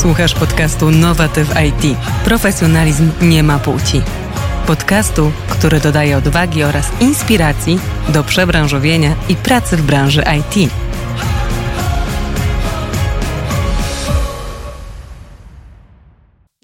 Słuchasz podcastu Nowatyw IT. Profesjonalizm nie ma płci. Podcastu, który dodaje odwagi oraz inspiracji do przebranżowienia i pracy w branży IT.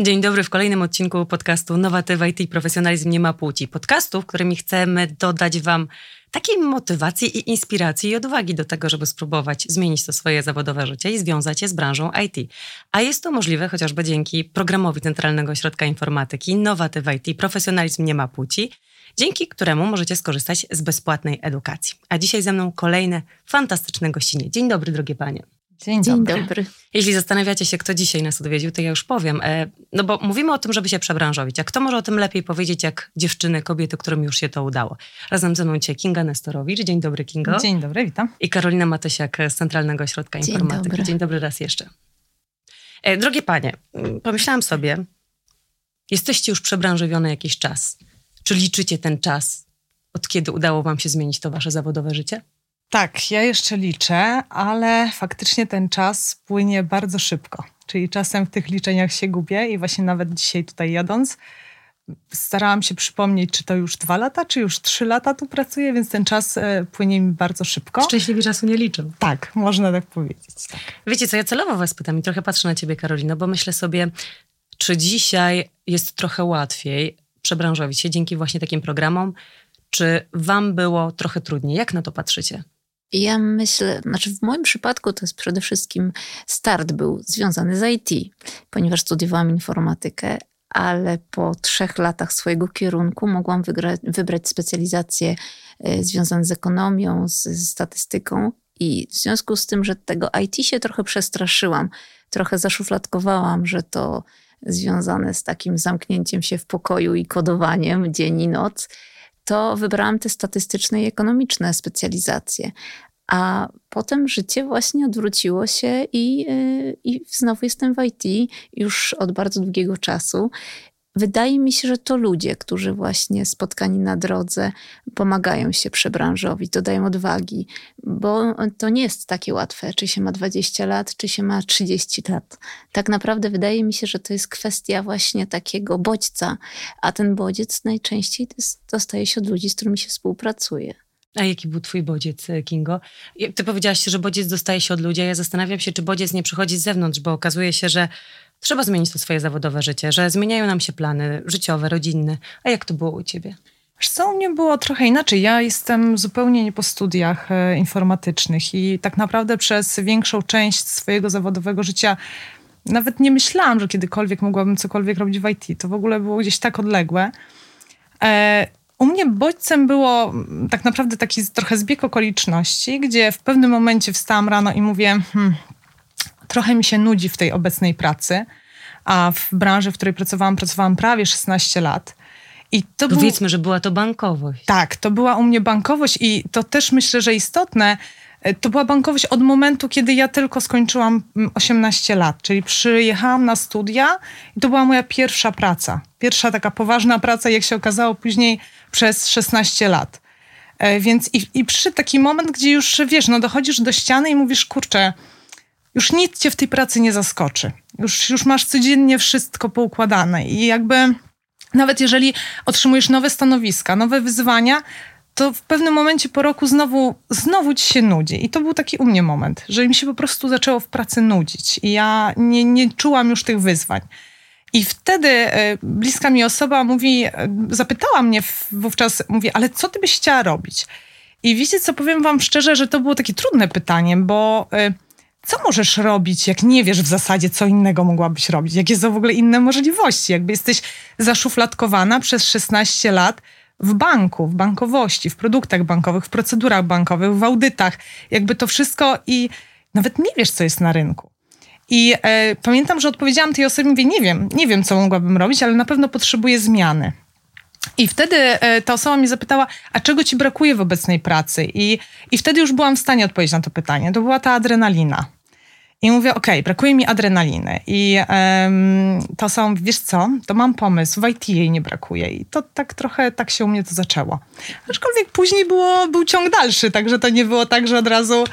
Dzień dobry w kolejnym odcinku podcastu Nowatyw IT Profesjonalizm nie ma płci. Podcastu, w którym chcemy dodać Wam takiej motywacji i inspiracji i odwagi do tego, żeby spróbować zmienić to swoje zawodowe życie i związać je z branżą IT. A jest to możliwe chociażby dzięki programowi Centralnego Ośrodka Informatyki Nowatyw IT Profesjonalizm nie ma płci, dzięki któremu możecie skorzystać z bezpłatnej edukacji. A dzisiaj ze mną kolejne fantastyczne gościnie. Dzień dobry, drogie panie. Dzień, Dzień dobry. dobry. Jeśli zastanawiacie się, kto dzisiaj nas odwiedził, to ja już powiem. E, no bo mówimy o tym, żeby się przebranżowić. A kto może o tym lepiej powiedzieć, jak dziewczyny, kobiety, którym już się to udało? Razem ze mną dzisiaj Kinga Nestorowicz. Dzień dobry, Kingo. Dzień dobry, witam. I Karolina Matysiak z Centralnego Ośrodka Dzień Informatyki. dobry. Dzień dobry raz jeszcze. E, drogie panie, pomyślałam sobie, jesteście już przebranżowione jakiś czas. Czy liczycie ten czas, od kiedy udało wam się zmienić to wasze zawodowe życie? Tak, ja jeszcze liczę, ale faktycznie ten czas płynie bardzo szybko. Czyli czasem w tych liczeniach się gubię i właśnie nawet dzisiaj tutaj jadąc starałam się przypomnieć, czy to już dwa lata, czy już trzy lata tu pracuję, więc ten czas e, płynie mi bardzo szybko. Szczęśliwi czasu nie liczą. Tak, można tak powiedzieć. Tak. Wiecie co, ja celowo was pytam i trochę patrzę na ciebie, Karolino, bo myślę sobie, czy dzisiaj jest trochę łatwiej przebranżowić się dzięki właśnie takim programom, czy wam było trochę trudniej? Jak na to patrzycie? Ja myślę, znaczy w moim przypadku to jest przede wszystkim start był związany z IT, ponieważ studiowałam informatykę, ale po trzech latach swojego kierunku mogłam wybrać specjalizację e, związaną z ekonomią, z, z statystyką. I w związku z tym, że tego IT się trochę przestraszyłam, trochę zaszufladkowałam, że to związane z takim zamknięciem się w pokoju i kodowaniem dzień i noc, to wybrałam te statystyczne i ekonomiczne specjalizacje. A potem życie właśnie odwróciło się i, yy, i znowu jestem w IT już od bardzo długiego czasu. Wydaje mi się, że to ludzie, którzy właśnie spotkani na drodze pomagają się przebranżowić, dodają odwagi, bo to nie jest takie łatwe, czy się ma 20 lat, czy się ma 30 lat. Tak naprawdę wydaje mi się, że to jest kwestia właśnie takiego bodźca, a ten bodziec najczęściej dostaje się od ludzi, z którymi się współpracuje. A jaki był twój bodziec, e, Kingo? Ty powiedziałaś, że bodziec dostaje się od ludzi, a ja zastanawiam się, czy bodziec nie przychodzi z zewnątrz, bo okazuje się, że trzeba zmienić to swoje zawodowe życie, że zmieniają nam się plany życiowe, rodzinne. A jak to było u ciebie? Wiesz co, u mnie było trochę inaczej. Ja jestem zupełnie nie po studiach e, informatycznych i tak naprawdę przez większą część swojego zawodowego życia nawet nie myślałam, że kiedykolwiek mogłabym cokolwiek robić w IT. To w ogóle było gdzieś tak odległe. E, u mnie bodźcem było mm, tak naprawdę taki trochę zbieg okoliczności, gdzie w pewnym momencie wstałam rano i mówię, hmm, trochę mi się nudzi w tej obecnej pracy, a w branży, w której pracowałam, pracowałam prawie 16 lat. I to był... Powiedzmy, że była to bankowość. Tak, to była u mnie bankowość i to też myślę, że istotne. e, To była bankowość od momentu, kiedy ja tylko skończyłam mm, 18 lat, czyli przyjechałam na studia i to była moja pierwsza praca. Pierwsza taka poważna praca, jak się okazało później przez 16 lat. E, Więc i, i przyszedł taki moment, gdzie już wiesz, no dochodzisz do ściany i mówisz, kurczę, już nic cię w tej pracy nie zaskoczy. Już, już masz codziennie wszystko poukładane i jakby nawet jeżeli otrzymujesz nowe stanowiska, nowe wyzwania, to w pewnym momencie po roku znowu, znowu ci się nudzi. I to był taki u mnie moment, że mi się po prostu zaczęło w pracy nudzić i ja nie, nie czułam już tych wyzwań. I wtedy e, bliska mi osoba mówi, e, zapytała mnie wówczas, mówi, ale co ty byś chciała robić? I wiecie co, powiem wam szczerze, że to było takie trudne pytanie, bo e, co możesz robić, jak nie wiesz w zasadzie, co innego mogłabyś robić? Jakie są w ogóle inne możliwości? Jakby jesteś zaszufladkowana przez 16 lat w banku, w bankowości, w produktach bankowych, w procedurach bankowych, w audytach. Jakby to wszystko i nawet nie wiesz, co jest na rynku. I e, pamiętam, że odpowiedziałam tej osobie, mówię, nie wiem, nie wiem, co mogłabym robić, ale na pewno potrzebuję zmiany. I wtedy e, ta osoba mnie zapytała, a czego ci brakuje w obecnej pracy? I, I wtedy już byłam w stanie odpowiedzieć na to pytanie. To była ta adrenalina. I mówię, okej, brakuje mi adrenaliny. I um, osoba mówi, wiesz co, to mam pomysł, w IT jej nie brakuje. I to tak trochę, tak się u mnie to zaczęło. Aczkolwiek później było, był ciąg dalszy, także to nie było tak, że od razu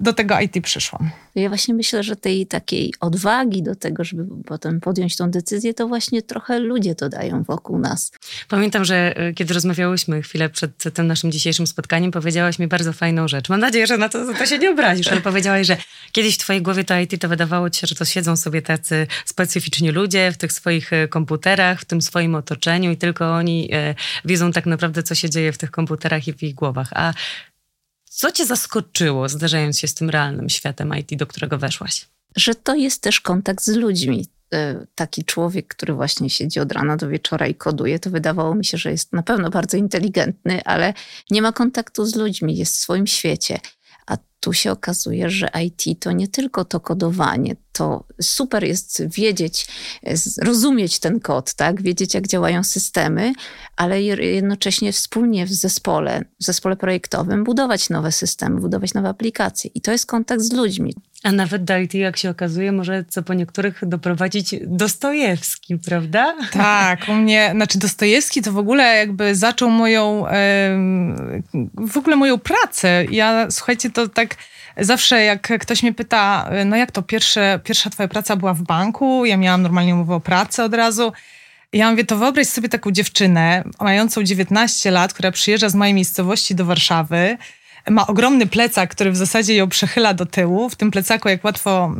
do tego IT przyszłam. Ja właśnie myślę, że tej takiej odwagi do tego, żeby potem podjąć tą decyzję, to właśnie trochę ludzie to dają wokół nas. Pamiętam, że e, kiedy rozmawiałyśmy chwilę przed tym naszym dzisiejszym spotkaniem, powiedziałaś mi bardzo fajną rzecz. Mam nadzieję, że na to, to się nie obrazisz, ale powiedziałaś, że kiedyś w twojej głowie to IT to wydawało ci się, że to siedzą sobie tacy specyficzni ludzie w tych swoich e, komputerach, w tym swoim otoczeniu i tylko oni e, wiedzą tak naprawdę, co się dzieje w tych komputerach i w ich głowach. A co cię zaskoczyło, zdarzając się z tym realnym światem IT, do którego weszłaś? Że to jest też kontakt z ludźmi. E, taki człowiek, który właśnie siedzi od rana do wieczora i koduje, to wydawało mi się, że jest na pewno bardzo inteligentny, ale nie ma kontaktu z ludźmi, jest w swoim świecie tu się okazuje, że IT to nie tylko to kodowanie, to super jest wiedzieć, rozumieć ten kod, tak? wiedzieć, jak działają systemy, ale jednocześnie wspólnie w zespole, w zespole projektowym budować nowe systemy, budować nowe aplikacje. I to jest kontakt z ludźmi. A nawet do IT, jak się okazuje, może co po niektórych doprowadzić Dostojewski, prawda? Tak, u mnie, znaczy Dostojewski to w ogóle jakby zaczął moją, w ogóle moją pracę. Ja, słuchajcie, to tak zawsze jak ktoś mnie pyta, no jak to, pierwsze, pierwsza twoja praca była w banku, ja miałam normalnie umowę o pracę od razu. Ja mówię, to wyobraź sobie taką dziewczynę mającą 19 lat, która przyjeżdża z mojej miejscowości do Warszawy, ma ogromny plecak, który w zasadzie ją przechyla do tyłu. W tym plecaku, jak łatwo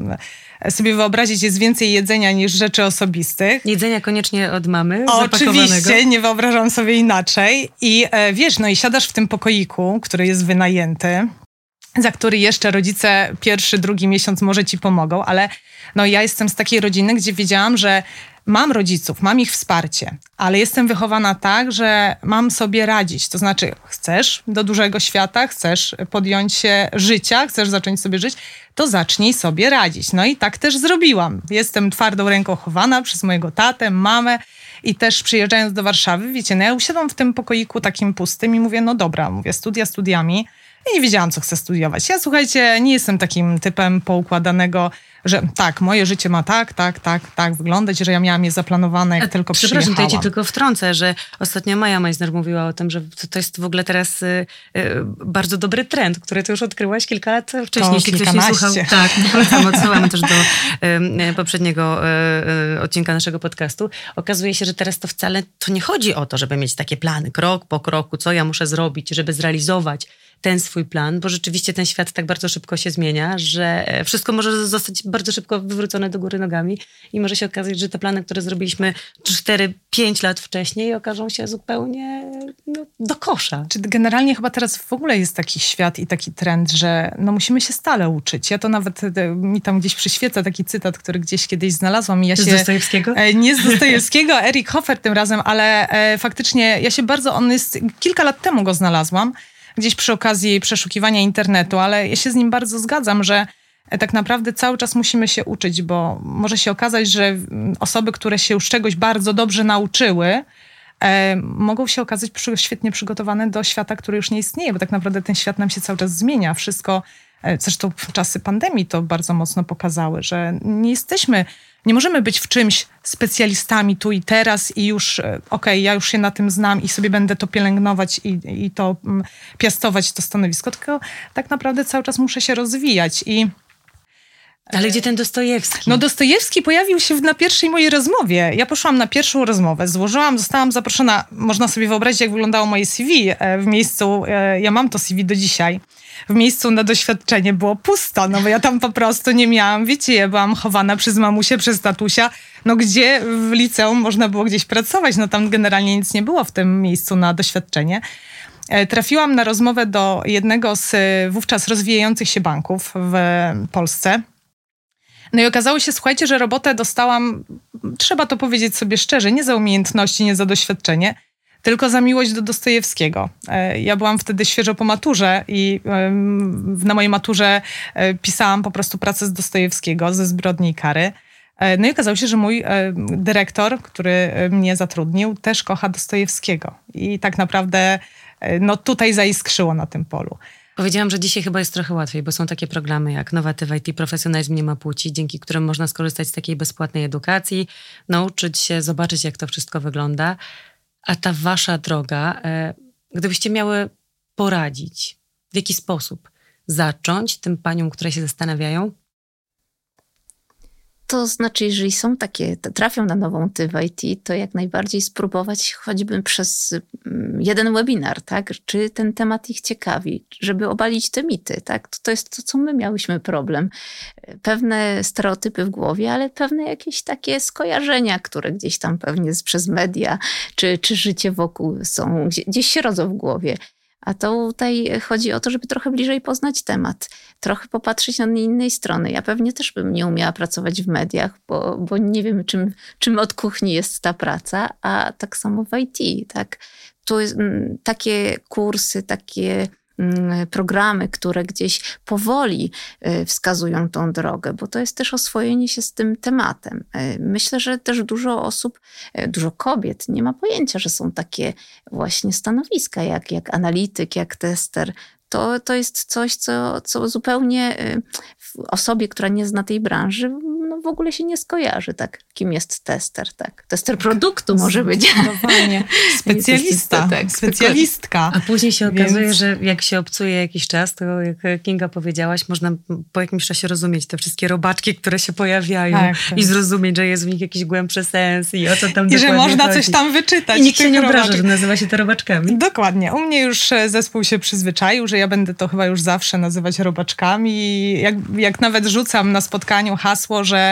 e, sobie wyobrazić, jest więcej jedzenia niż rzeczy osobistych. Jedzenia koniecznie od mamy, Oczywiście, nie wyobrażam sobie inaczej. I e, wiesz, no i siadasz w tym pokoiku, który jest wynajęty za który jeszcze rodzice pierwszy, drugi miesiąc może ci pomogą, ale no ja jestem z takiej rodziny, gdzie wiedziałam, że mam rodziców, mam ich wsparcie, ale jestem wychowana tak, że mam sobie radzić. To znaczy, chcesz do dużego świata, chcesz podjąć się życia, chcesz zacząć sobie żyć, to zacznij sobie radzić. No i tak też zrobiłam. Jestem twardą ręką chowana przez mojego tatę, mamę i też przyjeżdżając do Warszawy, wiecie, no ja usiadłam w tym pokoiku takim pustym i mówię, no dobra, mówię, studia studiami, i nie wiedziałam, co chcę studiować. Ja, słuchajcie, nie jestem takim typem poukładanego, że tak, moje życie ma tak, tak, tak, tak wyglądać, że ja miałam je zaplanowane, jak A, tylko przyjechałam. Przepraszam, to ja ci tylko wtrącę, że ostatnio Maja Meissner mówiła o tym, że to, to jest w ogóle teraz y, y, bardzo dobry trend, który ty już odkryłaś kilka lat wcześniej. Jeśli ktoś nie słuchał, tak, polecam, odsyłamy też do y, poprzedniego y, odcinka naszego podcastu. Okazuje się, że teraz to wcale to nie chodzi o to, żeby mieć takie plany krok po kroku, co ja muszę zrobić, żeby zrealizować ten swój plan, bo rzeczywiście ten świat tak bardzo szybko się zmienia, że wszystko może zostać bardzo szybko wywrócone do góry nogami i może się okazać, że te plany, które zrobiliśmy 4-5 lat wcześniej, okażą się zupełnie no, do kosza. Czy generalnie chyba teraz w ogóle jest taki świat i taki trend, że no, musimy się stale uczyć. Ja to nawet e, mi tam gdzieś przyświeca taki cytat, który gdzieś kiedyś znalazłam. I ja z się, Dostojewskiego? E, nie z Dostojewskiego, Erik Hofer tym razem, ale e, faktycznie ja się bardzo, on jest, kilka lat temu go znalazłam, gdzieś przy okazji przeszukiwania internetu, ale ja się z nim bardzo zgadzam, że tak naprawdę cały czas musimy się uczyć, bo może się okazać, że osoby, które się już czegoś bardzo dobrze nauczyły, e, mogą się okazać przy, świetnie przygotowane do świata, który już nie istnieje, bo tak naprawdę ten świat nam się cały czas zmienia. Wszystko, zresztą czasy pandemii to bardzo mocno pokazały, że nie jesteśmy nie możemy być w czymś specjalistami tu i teraz i już, e, okej, okay, ja już się na tym znam i sobie będę to pielęgnować i, i to mm, piastować, to stanowisko, tylko tak naprawdę cały czas muszę się rozwijać i ale gdzie ten Dostojewski? No Dostojewski pojawił się na pierwszej mojej rozmowie. Ja poszłam na pierwszą rozmowę, złożyłam, zostałam zaproszona, można sobie wyobrazić, jak wyglądało moje CV e, w miejscu, e, ja mam to CV do dzisiaj, w miejscu na doświadczenie było pusto, no bo ja tam po prostu nie miałam, wiecie, ja byłam chowana przez mamusię, przez tatusia, no gdzie w liceum można było gdzieś pracować, no tam generalnie nic nie było w tym miejscu na doświadczenie. E, trafiłam na rozmowę do jednego z wówczas rozwijających się banków w Polsce, no i okazało się, słuchajcie, że robotę dostałam, trzeba to powiedzieć sobie szczerze, nie za umiejętności, nie za doświadczenie, tylko za miłość do Dostojewskiego. E, ja byłam wtedy świeżo po maturze i na mojej maturze e, pisałam po prostu pracę z Dostojewskiego, ze Zbrodni i Kary. E, no i okazało się, że mój dyrektor, który mnie zatrudnił, też kocha Dostojewskiego. I tak naprawdę no, tutaj zaiskrzyło na tym polu. Powiedziałam, że dzisiaj chyba jest trochę łatwiej, bo są takie programy jak Nowatyw IT, Profesjonalizm nie ma płci, dzięki którym można skorzystać z takiej bezpłatnej edukacji, nauczyć się, zobaczyć jak to wszystko wygląda. A ta wasza droga, e, gdybyście miały poradzić, w jaki sposób zacząć tym paniom, które się zastanawiają? To znaczy, jeżeli są takie, trafią na nową ty w IT, to jak najbardziej spróbować choćby przez mm, jeden webinar, tak? Czy ten temat ich ciekawi, żeby obalić te mity, tak? To, to jest to, co my miałyśmy problem. Pewne stereotypy w głowie, ale pewne jakieś takie skojarzenia, które gdzieś tam pewnie przez media czy, czy życie wokół są, gdzieś się rodzą w głowie. A tutaj chodzi o to, żeby trochę bliżej poznać temat, trochę popatrzeć na innej strony. Ja pewnie też bym nie umiała pracować w mediach, bo, bo nie wiem, czym, czym od kuchni jest ta praca, a tak samo w IT. Tak? Tu jest, mm, takie kursy, takie programy, które gdzieś powoli y, wskazują tą drogę, bo to jest też oswojenie się z tym tematem. Y, myślę, że też dużo osób, y, dużo kobiet nie ma pojęcia, że są takie właśnie stanowiska jak, jak analityk, jak tester. To, to jest coś, co, co zupełnie osobie, która nie zna tej branży, no w ogóle się nie skojarzy, tak, kim jest tester, tak. Tester produktu może być. Specjalista, tak, specjalistka. A później się okazuje, Więc... że jak się obcuje jakiś czas, to jak Kinga powiedziałaś, można po jakimś czasie rozumieć te wszystkie robaczki, które się pojawiają tak, tak. i zrozumieć, że jest w nich jakiś głębszy sens i o co tam I że można chodzi. coś tam wyczytać. I nikt się nie obraża, że nazywa się to robaczkami. Dokładnie. U mnie już e, zespół się przyzwyczaił, że ja będę to chyba już zawsze nazywać robaczkami. Jak, jak nawet rzucam na spotkaniu hasło, że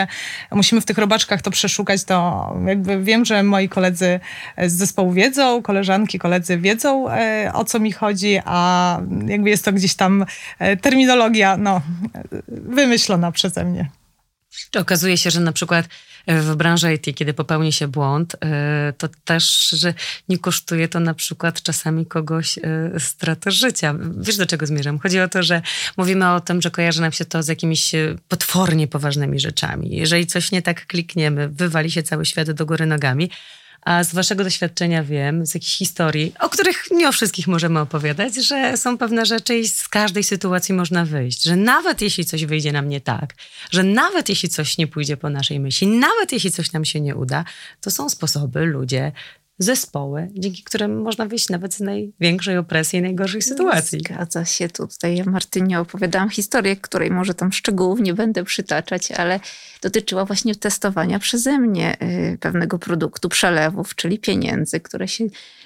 musimy w tych robaczkach to przeszukać, to jakby wiem, że moi koledzy z zespołu wiedzą, koleżanki, koledzy wiedzą e, o co mi chodzi, a jakby jest to gdzieś tam e, terminologia no, wymyślona przeze mnie. Czy okazuje się, że na przykład w branży IT, kiedy popełni się błąd, e, to też, że nie kosztuje to na przykład czasami kogoś e, straty życia. Wiesz, do czego zmierzam? Chodzi o to, że mówimy o tym, że kojarzy nam się to z jakimiś e, potwornie poważnymi rzeczami. Jeżeli coś nie tak klikniemy, wywali się cały świat do góry nogami, a z waszego doświadczenia wiem, z jakichś historii, o których nie o wszystkich możemy opowiadać, że są pewne rzeczy i z każdej sytuacji można wyjść. Że nawet jeśli coś wyjdzie nam nie tak, że nawet jeśli coś nie pójdzie po naszej myśli, nawet jeśli coś nam się nie uda, to są sposoby, ludzie, zespoły, dzięki którym można wyjść nawet z największej opresji i najgorszej sytuacji. Zgadza się. Tutaj Martynie opowiadałam historię, której może tam szczegółów nie będę przytaczać, ale dotyczyła właśnie testowania przeze mnie y, pewnego produktu, przelewów, czyli pieniędzy, które się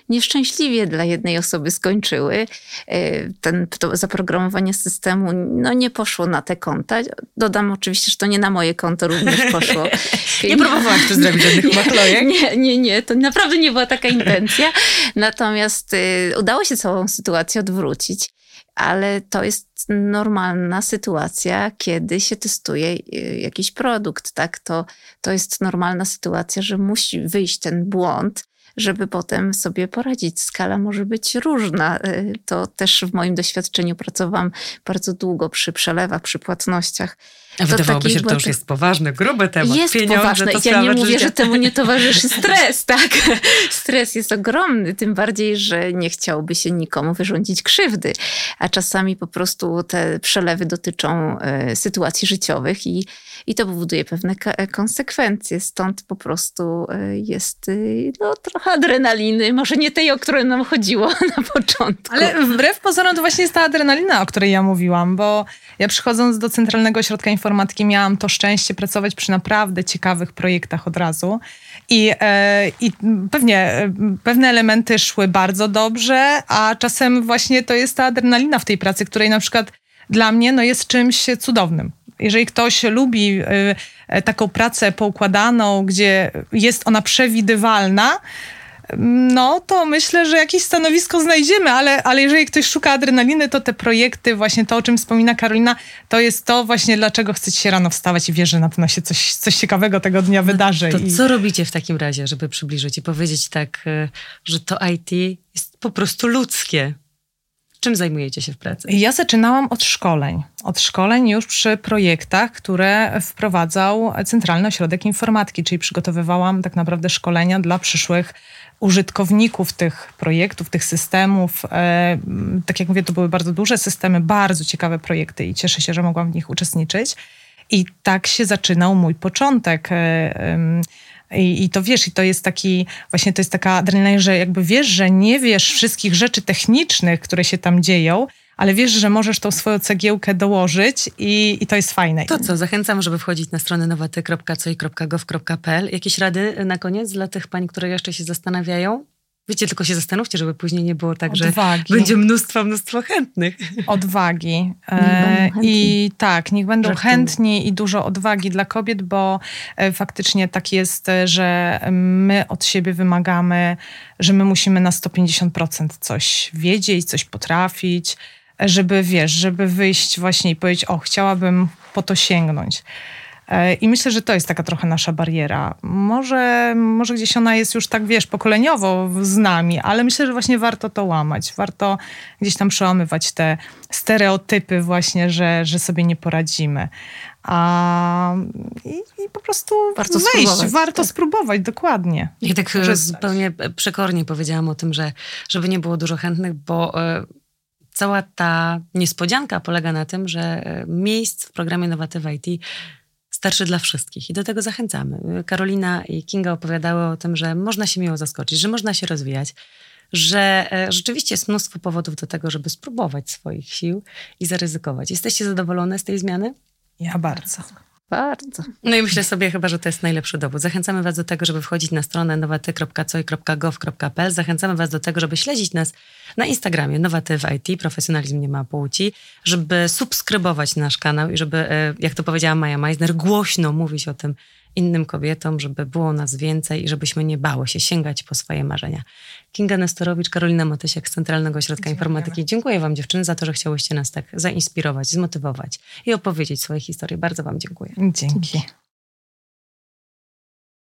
nieszczęśliwie dla jednej osoby skończyły. Y, ten, to zaprogramowanie systemu no, nie poszło na te konta. Dodam oczywiście, że to nie na moje konto również poszło. nie próbowałaś tu zrobić żadnych maklojek? Nie, nie, nie. To naprawdę nie była taka intencja. Natomiast y, udało się całą sytuację odwrócić ale to jest normalna sytuacja, kiedy się testuje y, jakiś produkt, tak? To, to jest normalna sytuacja, że musi wyjść ten błąd, żeby potem sobie poradzić. Skala może być różna. Y, to też w moim doświadczeniu pracowałam bardzo długo przy przelewach, przy płatnościach. A wydawałoby się, że to już jest poważny, gruby temat. Jest Pieniądze, poważne. Ja nie mówię, że temu nie towarzyszy stres, tak? Stres jest ogromny, tym bardziej, że nie chciałoby się nikomu wyrządzić krzywdy. A czasami po prostu te przelewy dotyczą e, sytuacji życiowych i, i to powoduje pewne konsekwencje. Stąd po prostu e, jest e, no, trochę adrenaliny, może nie tej, o którą nam chodziło na początku. Ale wbrew pozorom to właśnie jest ta adrenalina, o której ja mówiłam, bo ja przychodząc do Centralnego Ośrodka Informatyki miałam to szczęście pracować przy naprawdę ciekawych projektach od razu. I, e, i pewnie e, pewne elementy szły bardzo dobrze, a czasem właśnie to jest ta adrenalina w tej pracy, której na przykład dla mnie no, jest czymś cudownym. Jeżeli ktoś lubi e, taką pracę poukładaną, gdzie jest ona przewidywalna, no to myślę, że jakieś stanowisko znajdziemy, ale, ale jeżeli ktoś szuka adrenaliny, to te projekty, właśnie to, o czym wspomina Karolina, to jest to właśnie, dlaczego chcecie się rano wstawać i wierzy, że na pewno się coś, coś ciekawego tego dnia wydarzy. To i... co robicie w takim razie, żeby przybliżyć i powiedzieć tak, e, że to IT jest po prostu ludzkie? Czym zajmujecie się w pracy? Ja zaczynałam od szkoleń. Od szkoleń już przy projektach, które wprowadzał Centralny Ośrodek Informatyki, czyli przygotowywałam tak naprawdę szkolenia dla przyszłych użytkowników tych projektów, tych systemów. E, tak jak mówię, to były bardzo duże systemy, bardzo ciekawe projekty i cieszę się, że mogłam w nich uczestniczyć. I tak się zaczynał mój początek. E, I, I, to wiesz, i to jest taki, właśnie to jest taka adrenalina, że jakby wiesz, że nie wiesz wszystkich rzeczy technicznych, które się tam dzieją, ale wiesz, że możesz tą swoją cegiełkę dołożyć i, i to jest fajne. To co, zachęcam, żeby wchodzić na stronę nowaty.co.gov.pl. Jakieś rady na koniec dla tych pań, które jeszcze się zastanawiają? Wiecie, tylko się zastanówcie, żeby później nie było tak, Odwagi. że będzie mnóstwo, mnóstwo chętnych. Odwagi. E, I tak, niech będą chętni i dużo odwagi dla kobiet, bo e, faktycznie tak jest, że my od siebie wymagamy, że my musimy na 150% coś wiedzieć, coś potrafić, żeby wiesz, żeby wyjść właśnie i powiedzieć, o, chciałabym po to sięgnąć. E, I myślę, że to jest taka trochę nasza bariera. Może, może gdzieś ona jest już tak, wiesz, pokoleniowo z nami, ale myślę, że właśnie warto to łamać. Warto gdzieś tam przełamywać te stereotypy właśnie, że, że sobie nie poradzimy. A, i, i po prostu warto wejść, spróbować, warto tak. spróbować, dokładnie. I tak e, zupełnie przekornie powiedziałam o tym, że żeby nie było dużo chętnych, bo e, cała ta niespodzianka polega na tym, że miejsc w programie Nowatywa IT starszy dla wszystkich i do tego zachęcamy. Karolina i Kinga opowiadały o tym, że można się miło zaskoczyć, że można się rozwijać, że e, rzeczywiście jest mnóstwo powodów do tego, żeby spróbować swoich sił i zaryzykować. Jesteście zadowolone z tej zmiany? Ja bardzo. Bardzo. No i myślę sobie chyba, że to jest najlepszy dowód. Zachęcamy Was do tego, żeby wchodzić na stronę nowaty.coi.gov.pl. Zachęcamy Was do tego, żeby śledzić nas na Instagramie Nowaty w IT, profesjonalizm nie ma płci, żeby subskrybować nasz kanał i żeby, e, jak to powiedziała Maja Meisner, głośno mówić o tym innym kobietom, żeby było nas więcej i żebyśmy nie bały się sięgać po swoje marzenia. Kinga Nestorowicz, Karolina Matysiak z Centralnego Ośrodka Dziękujemy. Informatyki. Dziękuję Wam dziewczyny za to, że chciałyście nas tak zainspirować, zmotywować i opowiedzieć swoje historie. Bardzo Wam dziękuję. Dzięki.